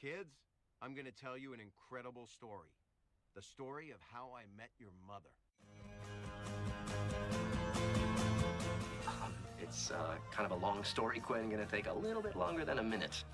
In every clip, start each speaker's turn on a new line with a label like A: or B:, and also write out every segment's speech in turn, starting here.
A: Kids, I'm going to tell you an incredible story. The story of how I met your mother.
B: Um, it's uh, kind of a long story, Quinn. Gonna take a little bit longer than a minute.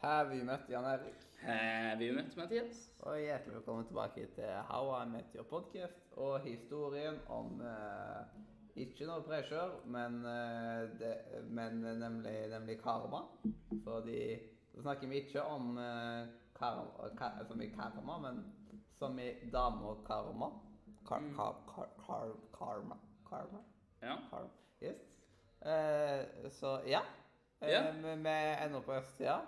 C: Har vi møtt Jan Erik?
D: Har vi møtt Mathias?
C: Og hjertelig velkommen tilbake til How I Met Your Podcast og historien om eh, ikke noe pressure, men, eh, det, men nemlig, nemlig karma. Fordi så snakker vi ikke om eh, karma, ka, som i karma, men som i dame og karma. Kar, kar, kar, kar, karma. Karma.
D: Ja.
C: Karma. Yes. Eh, så ja. Eh,
D: Ja.
C: Vi vi ender på østsida.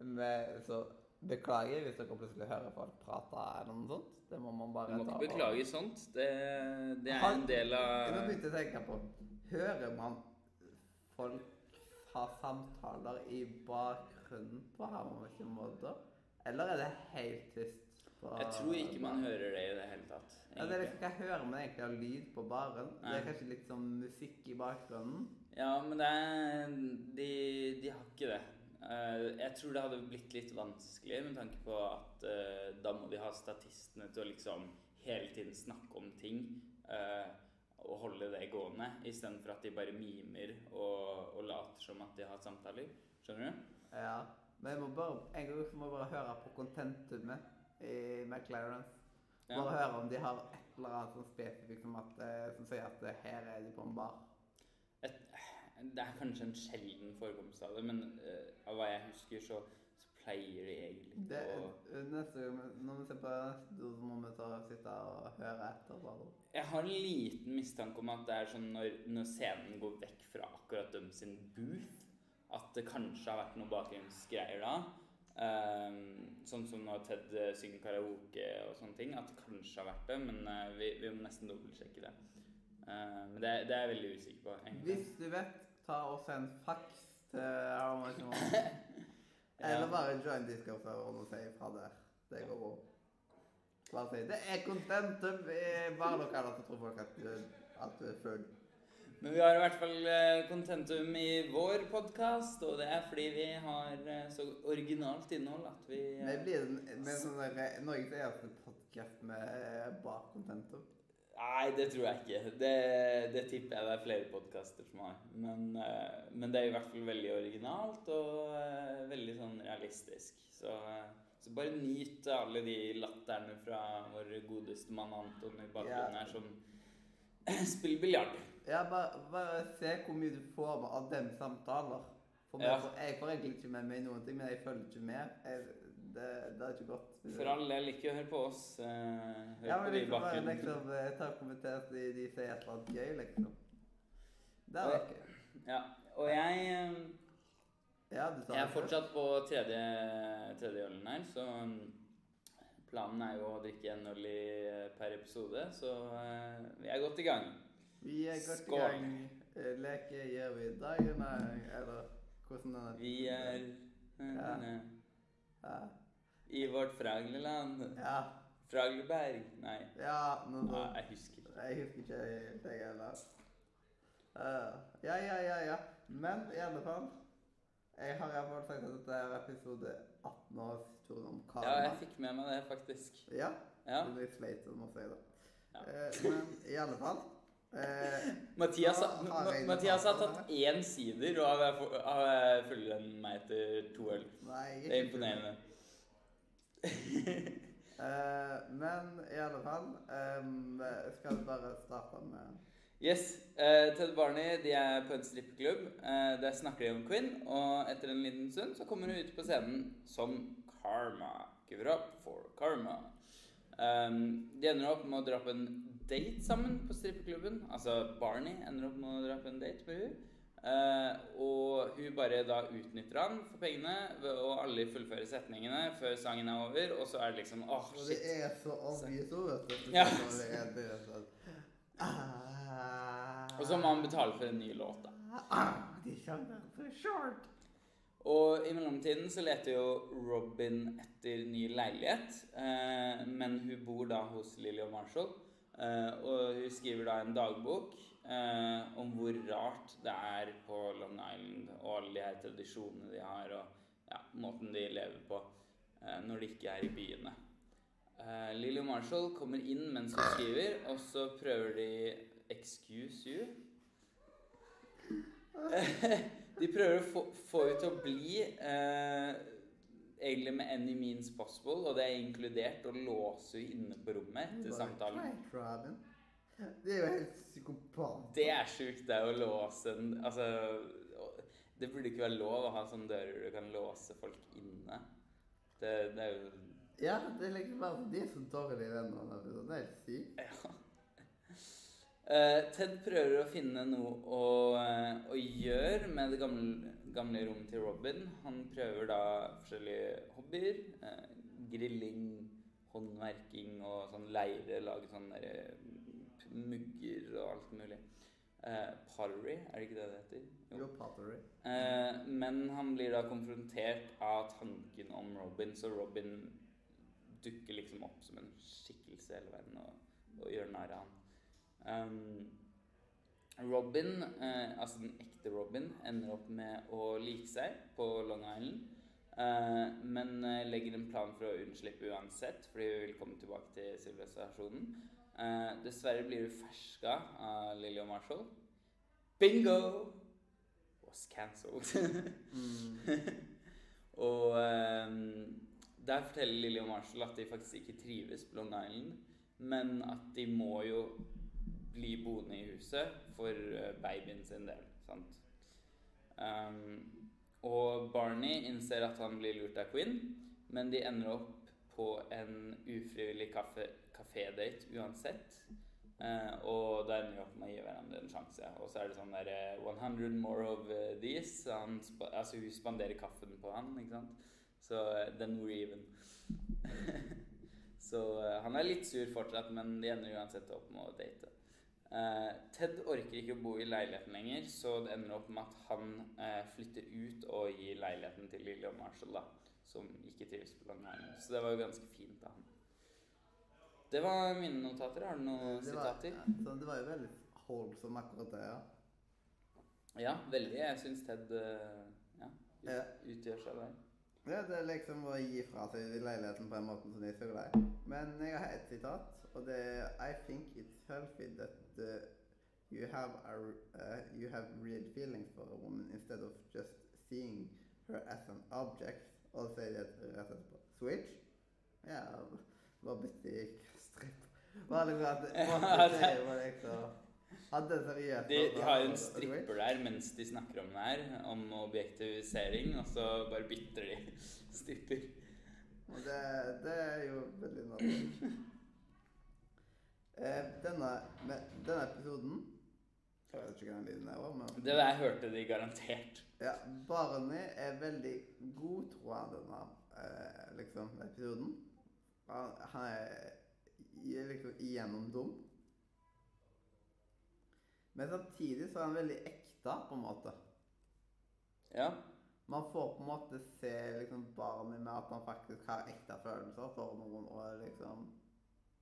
C: Ja. Så beklager hvis dere plutselig hører folk prate eller noe sånt. Det må man bare ta
D: Du må ikke beklage sånt. Det, det er en del
C: Jeg må
D: av
C: begynne å tenke på Hører man folk ha samtaler i bakgrunnen på harmoniske måter? Eller er det helt tyst? på-
D: Jeg tror ikke man hører det i det hele tatt.
C: Ja, det er liksom ikke jeg hører, men egentlig har lyd på baren. Det er kanskje litt sånn musikk i bakgrunnen.
D: Ja, men det er de, de har ikke det. Eh, jeg tror det hadde blitt litt vanskelig med tanke på at eh, da må de ha statistene til å liksom hele tiden snakke om ting eh, og holde det gående, istedenfor at de bare mimer og, og later som at de har samtaler. Skjønner du?
C: Ja. Men jeg må bare, en gang må jeg bare høre på contentumet i McLarens.
D: Ja.
C: Høre om de har et eller annet sånn spesifikt som, at, som sier at her er de på en bar.
D: Et, Det er kanskje en sjelden forekomst av det, men uh, av hva jeg husker, så, så pleier de egentlig
C: Det,
D: å
C: eh, neste gang, Når vi ser på neste så må vi ta, sitte og høre etter. Bare.
D: Jeg har en liten mistanke om at det er sånn når, når scenen går vekk fra akkurat dem sin booth, at det kanskje har vært noen bakgrunnsgreier da. Um, sånn som når Ted eh, synger karaoke og sånne ting. At det kanskje har vært det, men uh, vi, vi må nesten dobbeltsjekke det. Uh, men det, det er jeg veldig usikker på. egentlig.
C: Hvis du vet, ta og send faks til Harmonisk Eller bare join Discord-serveren og si fra der. Det går bra. Bare si det er contentum i barlokaler, så tror folk at du, at du er full.
D: Men vi har i hvert fall eh, contentum i vår podkast, og det er fordi vi har eh, så originalt innhold at vi
C: Vi blir med sånn Norges eneste podkast med bare contentum.
D: Nei, det tror jeg ikke. Det, det tipper jeg det er flere podkaster som har. Men, eh, men det er i hvert fall veldig originalt og eh, veldig sånn realistisk. Så, eh, så bare nyt alle de latterne fra vår godeste mann Anton i bakgrunnen her som spiller biljard.
C: Ja, bare, bare se hvor mye du får av dem samtaler. For meg,
D: Ja.
C: Jeg får egentlig ikke med meg noen ting, men jeg følger ikke med. Jeg, det, det er ikke godt.
D: For all del, ikke hør på oss. eh, hør
C: Ja, men
D: i
C: liksom bare liksom jeg ta kommentert de, de sier et eller annet gøy, liksom. Det er
D: det
C: ikke
D: Ja, og jeg eh,
C: Ja,
D: Jeg er fortsatt på tredje, tredje ølen her, så planen er jo å drikke en øl per episode, så vi er godt i gang.
C: Vi er godt
D: Skål.
C: i gang. Eh, Leke gjør vi dagen dag, eller hvordan er er.
D: Vi er
C: Ja. Ja.
D: I vårt Fragleland.
C: Ja,
D: Fragleberg? Nei.
C: ja noe sånt.
D: jeg husker ikke.
C: Jeg husker ikke helt, jeg heller. Uh, ja, ja, ja, ja. Men i alle fall Jeg har i alle fall sagt at dette er episode 18 av historien om karma.
D: Ja, jeg fikk med meg det, faktisk.
C: Ja,
D: Ja.
C: Det blir litt sleit å si det.
D: Ja.
C: Eh, men i alle fall eh,
D: Mathias, har- Mathias har tatt én sider og har fu- har fullere enn meg etter to øl. Det er imponerende.
C: Eh, men i alle fall um, Skal vi bare starte med
D: Yes. eh, Ted Barney de er på en strippeklubb. Uh, der snakker de om Quinn, og etter en liten stund så kommer hun ut på scenen som Karma. Give it up for Karma. Um, de ender opp med å dra på en date sammen på strippeklubben. Altså Barney ender opp med å dra på en date med hun. Eh, og hun bare da utnytter han for pengene, og alle fullfører setningene før sangen er over, og så er det liksom åh,
C: Og det er så obvious òg, vet du.
D: Ja.
C: Det er det, sånn. Ah,
D: Og så må han betale for en ny låt, da.
C: ah, De for short.
D: Og i mellomtiden så leter jo Robin etter ny leilighet. uh, men hun bor da hos Lily og Marshall. uh, og hun skriver da en dagbok eh, om hvor rart det er på Long Island, og alle de her tradisjonene de har, og ja, måten de lever på eh, når de ikke er i byene. Eh, Lily Marshall kommer inn mens hun skriver, og så prøver de Excuse you? de prøver å få, få henne til å bli eh, egentlig med any means possible, og det er inkludert å låse henne inne på rommet etter samtalen.
C: Det er jo helt psykopat.
D: Det er sjukt, det er å låse en Altså Det burde ikke være lov å ha sånne dører du kan låse folk inne. Det, det er jo
C: Ja, det er liksom bare de som tar i venner. nå, Det er helt sykt.
D: Ja. Uh, Ted prøver å finne noe å, eh, å gjøre med det gamle, gamle rommet til Robin. Han prøver da forskjellige hobbyer. Uh, grilling, håndverking og sånn leire. Lage sånn der, eh, mugger og alt mulig. Eh, pottery, er det ikke det det heter?
C: Jo, pottery.
D: Eh, men han blir da konfrontert av tanken om Robin, så Robin dukker liksom opp som en skikkelse hele verden og, og gjør narr av han. Um, Robin, eh, altså den ekte Robin, ender opp med å like seg på Long Island. eh, men legger en plan for å unnslippe uansett, fordi vi vil komme tilbake til sivilisasjonen. Eh, dessverre blir du ferska av Lily og Marshall. Bingo! Was cancelled. og ehm, der forteller Lily og Marshall at de faktisk ikke trives på Long Island, men at de må jo bli boende i huset for eh, babyen sin del. sant? Um, og Barney innser at han blir lurt av Quinn, men de ender opp på en ufrivillig kaffe- kafédate uansett. Eh, og da ender de opp med å gi hverandre en sjanse. Og så er det sånn der eh, 100 more of eh, these. Han altså hun spanderer kaffen på han, ikke sant. Så eh, then we're even. så eh, han er litt sur fortsatt, men de ender uansett opp med å date. Uh, Ted orker ikke å bo i leiligheten lenger, så det ender opp med at han eh, flytter ut og gir leiligheten til Lily og Marshall, da, som ikke trives på Long Island. Så det var jo ganske fint av han. Det var mine notater. Har du noen
C: Det var,
D: sitater?
C: ja, det var jo veldig holdsom akkurat det, ja.
D: Ja, veldig. Jeg syns Ted eh, ja, ut,
C: Ja.
D: utgjør seg der.
C: Ja, det er liksom å gi fra seg leiligheten på en måte som de er så glad i. Men jeg har et sitat, og det er I think it's healthy that uh, you have a, uh, you have real feelings for a woman instead of just seeing her as an object. Og så sier de et- rett etterpå Switch? Ja, bare i stripp. Var liksom at det jo liksom Hadde seriøst
D: De, de
C: har
D: har en stripper der mens de snakker om det her, om objektivisering, og så bare bytter de stripper.
C: Det, det er jo veldig naturlig. Eh, denne, denne episoden Jeg vet ikke hva den lyden er, men
D: Det der hørte de garantert.
C: ja, Barney er veldig godtroende av denne eh, liksom, episoden. Han, han er liksom igjennom. Men samtidig så er han veldig ekte, på en måte.
D: Ja.
C: Man får på en måte se liksom barnet med at han faktisk har ekte følelser for noen og liksom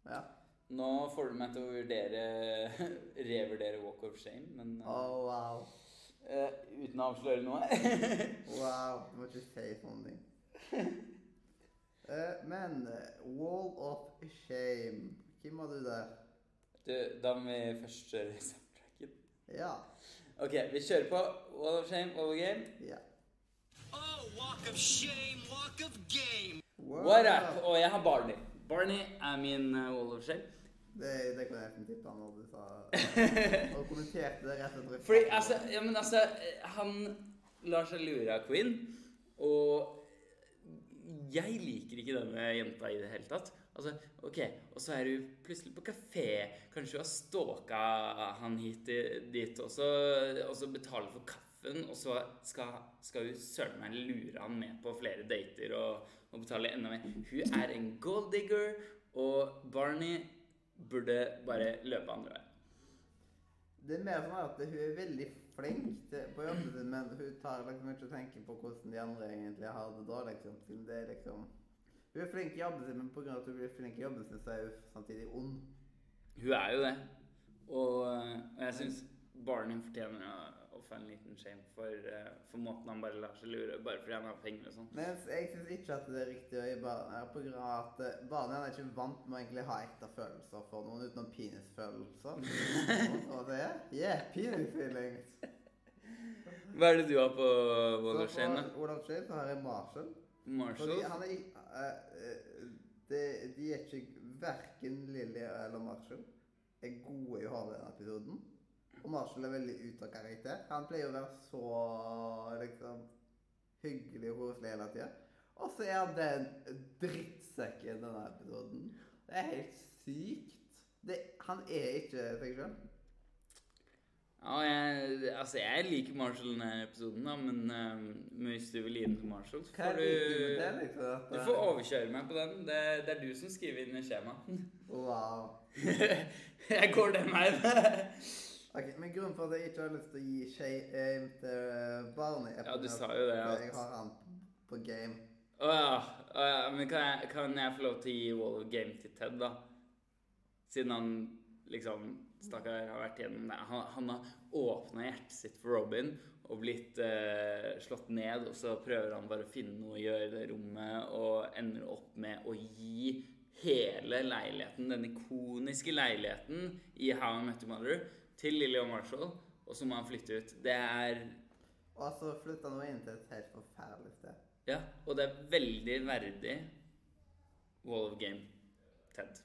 C: Ja.
D: Nå får du meg til å vurdere revurdere Walk of Shame, men eh,
C: wow.
D: Uh, uten å avsløre noe.
C: Wow. Du må ikke si sånne ting. Eh, men eh, Wall of Shame Hvem var du der?
D: du, da må vi først kjøre soundtracken.
C: Ja.
D: Ok, vi kjører på Wall of Shame, Wall of Game.
C: ja.
E: Oh, walk of shame, walk of game.
D: What up? Og jeg har Barney. Barney er min uh, Wall of Shame.
C: Det, det kunne jeg nesten tippa når du sa Og kommenterte det rett etter
D: Fordi, altså, ja, men altså Han lar seg lure av Queen, og jeg liker ikke denne jenta i det hele tatt. Altså, ok, Og så er hun plutselig på kafé. Kanskje hun har stalka han hit dit, og så, og så betaler for kaffen, og så skal, hun søren meg lure han med på flere dater og, og betale enda mer. Hun er en gold digger, og Barney burde bare løpe andre veien.
C: Det er mer sånn at hun er veldig flink til, på jobben sin, men hun tar liksom ikke og tenker på hvordan de andre egentlig har det da, liksom. Siden det er liksom Hun er flink i jobben sin, men pga. at hun blir flink i jobben sin, så er hun samtidig ond.
D: Hun er jo det. Og, eh, jeg syns Barney fortjener å, å få en liten shame for, eh, for måten han bare lar seg lure bare fordi han har penger og sånn.
C: Men jeg syns ikke at det er riktig å gi barn her, på grunn av at eh, barnet er ikke vant med å egentlig ha ekte følelser for noen utenom penisfølelser. Og det er Yeah, penis feelings.
D: Hva er det du har på
C: Så
D: Wall På?
C: Olav Shane så har jeg Marshall.
D: Marshall?
C: Fordi han er uh, eh, eh, De er ikke Verken Lilly eller Marshall er gode i å ha denne episoden. Og Marshall er veldig ute av karakter. Han pleier å være så liksom hyggelig og koselig hele tida. Og så er han den drittsekken denne episoden. Det er helt sykt. Det, han er ikke seg sjøl.
D: Ja, jeg, altså jeg liker Marshall denne episoden, da, men, uh, men hvis du vil gi den til Marshall, så får
C: du det, liksom? At,
D: Du får overkjøre meg på den. Det, det er du som skriver inn i skjemaet.
C: Wow.
D: jeg går den veien.
C: Ok, Men grunnen for at jeg ikke har lyst til å gi shame til Barney er
D: Ja, du sa jo det, at-
C: Jeg har han på game.
D: Å ja. Oh, ja. Men kan jeg, kan jeg få lov til å gi Wall of Game til Ted, da? Siden han liksom Stakkar har vært gjennom det. Han, han har åpna hjertet sitt for Robin og blitt eh, slått ned, og så prøver han bare å finne noe å gjøre i det rommet, og ender opp med å gi hele leiligheten, den ikoniske leiligheten i How I Met Your Mother, til Lily og Marshall, og så må han flytte ut. Det er
C: Og så flytta han nå inn til et helt forferdelig sted.
D: Ja, og det er veldig verdig Wall of Game Ted.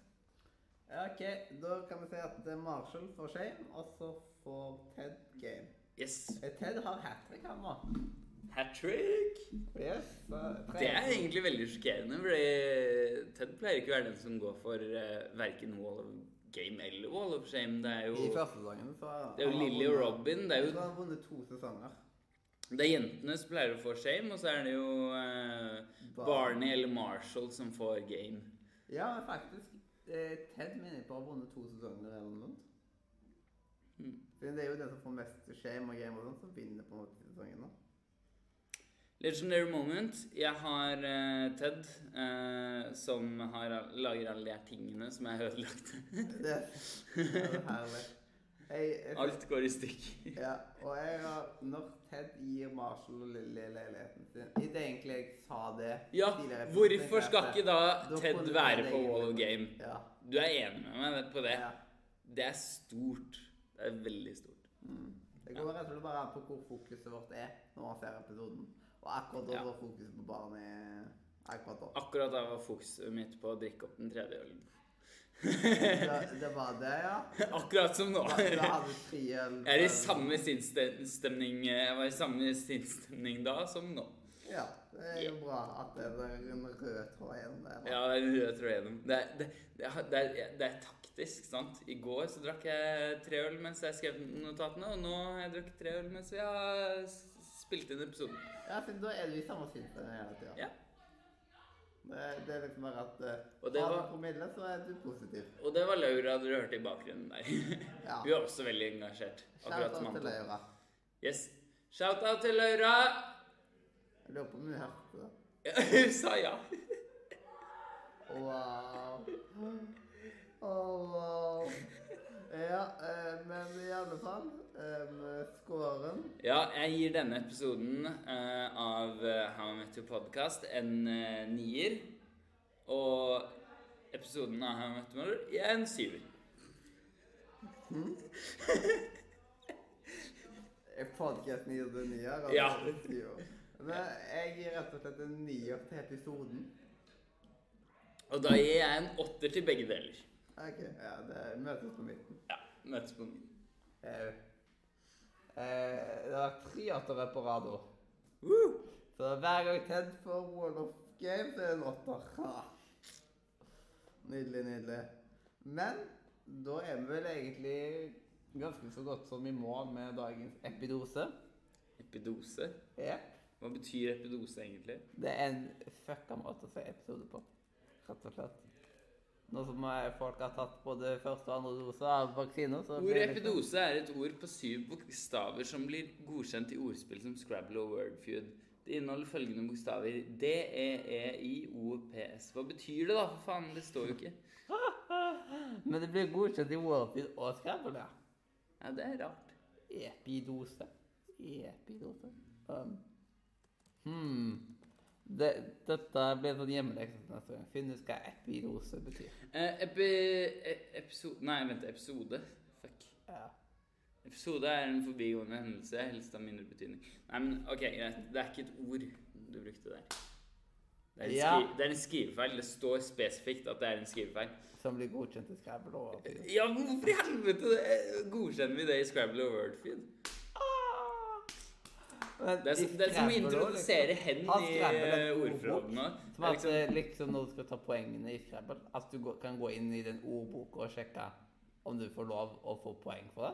C: Ja, ok, Da kan vi si at det er Marshall for shame, og så får Ted game.
D: Yes.
C: Eh, Ted har hat trick, han nå.
D: Hat trick!
C: Yes,
D: Det er egentlig veldig sjokkerende, fordi Ted pleier ikke å være den som går for uh, verken Wall of Game eller Wall of Shame. Det er
C: I
D: jo,
C: første sesongen så
D: det er jo Lilly og Robin. Det er jo
C: har vunnet to sesonger.
D: det er jentene som pleier å få shame, og så er det jo eh,
C: Bar-
D: Barney eller Marshall som får game.
C: Ja, faktisk. eh, Ted minner på å ha vunnet to sesonger eller noe sånt.
D: Mm.
C: Det er jo den som får mest shame og game og sånt, som vinner på en måte sesongen nå.
D: Legendary moment. Jeg har uh, Ted, uh, som har, lager alle de her tingene som er ødelagt.
C: Det det er herlig. Jeg, jeg,
D: Alt går i stykker.
C: Ja, og jeg har Når Ted gir Marshall og Lily leiligheten sin I det egentlig jeg sa det
D: Ja, hvorfor skal ikke da
C: da
D: Ted være på Wall of Game?
C: Ja.
D: Du er enig med meg på det?
C: ja.
D: Det er stort. Det er veldig stort.
C: Mm. Det går rett og slett bare an på hvor fokuset vårt er når man ser episoden. Og akkurat da
D: Ja.
C: var fokuset på barnet akkurat da.
D: Akkurat da var fokuset mitt på å drikke opp den tredje ølen.
C: Det, det var det, ja.
D: Akkurat som nå.
C: Da, da hadde tre øl.
D: Jeg er i samme sinnsstemning Jeg var i samme sinnsstemning da som nå.
C: Ja, det er jo bra at det er en rød tråd gjennom det.
D: Ja, det er en rød tråd gjennom. Det er, det, det, er, det er taktisk, sant. I går så drakk jeg tre øl mens jeg skrev notatene, og nå har jeg drukket tre øl mens vi har spilt inn episoden.
C: Ja, siden da er du i samme sinnsstemning hele tida.
D: Ja.
C: Det, det er liksom bare at uh,
D: det var-
C: promille, så er du positiv.
D: Og det var Laura dere hørte i bakgrunnen der.
C: Ja.
D: Hun er også veldig engasjert. Akkurat som Anton.
C: Laura.
D: Yes. Shout-out til Laura!
C: Jeg lurer på om hun hørte det.
D: Hun sa ja.
C: Wow. Oh, wow. Ja, eh, men i alle fall um, skåren.
D: Ja, jeg gir denne episoden uh, av eh, How I Met Your Podcast en uh, nier. Og episoden av How I Met Your Mother gir en syver.
C: Podkasten gir det nier?
D: Ja.
C: er syv. Men jeg gir rett og slett en nier til episoden.
D: Og da gir jeg en åtter til begge deler.
C: Ok, ja, det møtes på midten.
D: Ja, møtes på midten.
C: Eh, eh, det var tre åttere på rad nå. Så hver gang Ted får Wall of Game, så er det en åtter. Ha. Nydelig, nydelig. Men da er vi vel egentlig ganske så godt som i mål med dagens epidose.
D: Epidose?
C: Ja.
D: Hva betyr epidose egentlig?
C: Det er en fucka måte å si episode på, rett og slett. Nå som folk har tatt både første og andre dose av vaksiner, så
D: Ordet
C: liksom-
D: epidose er et ord på syv bokstaver som blir godkjent i ordspill som Scrabble og Wordfeud. Det inneholder følgende bokstaver. D-E-E-I-O-P-S. Hva betyr det, da? For faen, det står jo ikke.
C: Men det blir godkjent i Wordfeud og Scrabble, ja.
D: Ja, det er rart.
C: Epidose. Epidose. Um. Hmm. Det, dette blir sånn hjemmelekse neste gang. Finn ut hva epirose betyr.
D: Eh, epi... E, episode Nei, vent. Episode? Fuck.
C: Ja.
D: Episode er en forbigående hendelse, helst av mindre betydning. Nei, men ok, greit. Det er ikke et ord du brukte der. Det er en,
C: Ja.
D: det er en skrivefeil. Det står spesifikt at det er en skrivefeil.
C: Som blir godkjent i Scrabble og Wordfeed.
D: Ja, hvorfor i helvete godkjenner vi det i Scrabble og Wordfeed? Det er, så, det er som å introdusere hen i eh, ordforrådene.
C: Som
D: er
C: at
D: liksom,
C: eh, liksom når du skal ta poengene i Scrabble, at du kan gå inn i den ordboka og sjekke om du får lov å få poeng for det.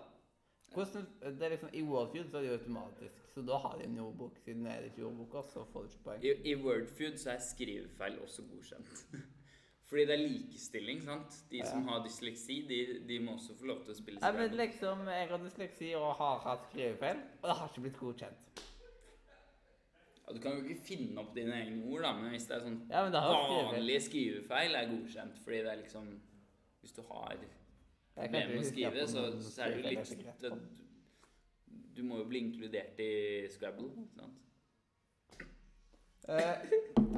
C: Hvordan, det er liksom, I Wordfeud så er det jo automatisk, så da har de en ordbok. Siden det er ikke ordboka, så får du ikke poeng.
D: i, I Wordfeud så er skrivefeil også godkjent. Fordi det er likestilling, sant? De som har dysleksi, de, de må også få lov til å spille skrivefeil.
C: Nei, men liksom, Jeg har dysleksi og har hatt skrivefeil, og det har ikke blitt godkjent.
D: Ja, du kan jo ikke finne opp dine egne ord, da, men hvis det er sånn
C: Ja, det
D: vanlige skrivefeil, er godkjent. Fordi det er liksom Hvis du har problemer med å skrive, så, så er det jo litt det. Du må jo bli inkludert i Scrabble. sant?
C: Eh,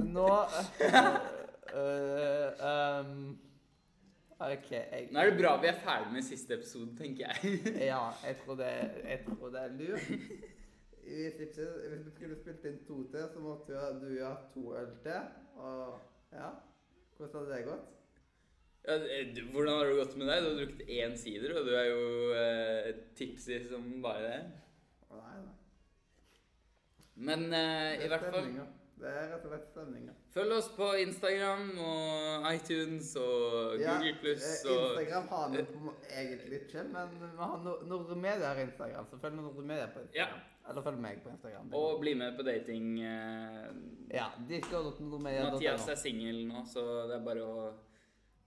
C: nå eh, eh, um, OK. Jeg,
D: Nå er det bra vi er ferdig med siste episode, tenker jeg.
C: Ja, jeg tror det, jeg tror det er lurt. Hvis vi skulle spilt inn to til, så måtte jo du ha to øl til. Og ja, hvordan hadde det gått?
D: Ja, eh, du- hvordan har det gått med deg? Du har drukket én sider, og du er jo eh, tipsy som bare det.
C: Nei, nei.
D: Men eh, i
C: er
D: hvert fall.
C: Det er rett og slett stemninga.
D: Følg oss på Instagram og iTunes og
C: Ja,
D: Google Pluss
C: eh,
D: og
C: Instagram har vi egentlig ikke, men vi har no Nordre Media har Instagram, så følg Nordre Media på Instagram. Eller følg meg på Instagram.
D: Og bli med på dating. Eh,
C: Ja, Media.
D: Mathias er singel nå, så det er bare å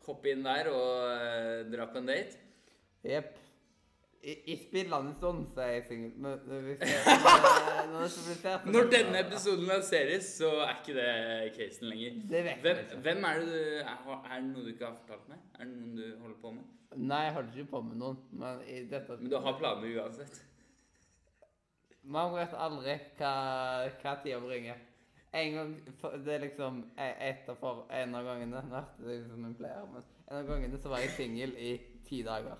D: hoppe inn der og eh, dra på en date.
C: Jepp. I, I spillende stund så er jeg singel. Jeg- når når er
D: Når denne episoden lanseres, så er ikke det casen lenger.
C: Det vet
D: Hvem,
C: jeg ikke.
D: hvem er det du er, er det noe du ikke har fortalt meg? Er det noen du holder på med?
C: Nei, jeg holder ikke på med noen, men i dette
D: Men du har planer uansett?
C: Man vet aldri hva, hva tida bringer. En gang Det er liksom e- et av for en av gangene Nå hørtes det ut som en player, men en av gangene så var jeg singel i ti dager.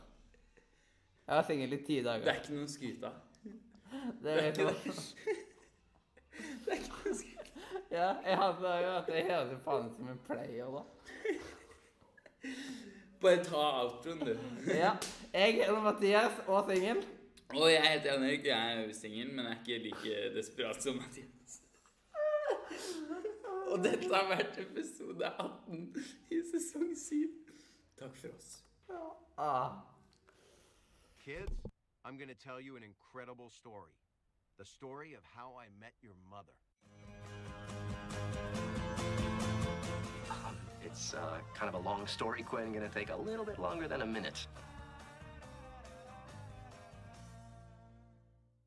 C: Jeg har i ti
D: Det er
C: dager.
D: ikke noe å skryte av.
C: Det er
D: ikke
C: liksom Ja, jeg hadde jo hatt jeg hele faen som en player, da.
D: Bare ta outroen, du.
C: Ja. Jeg heter Mathias og singel.
D: Og jeg heter Jan Erik, jeg er singel, men jeg er ikke like desperat som Mathias. Og dette har vært episode 18 i sesong 7. Takk for oss. Ja.
C: Ah.
A: Kids, I'm going to tell you an incredible story. The story of how I met your mother.
B: Um, it's uh, kind of a long story, Quinn. Gonna take a little bit longer than a minute.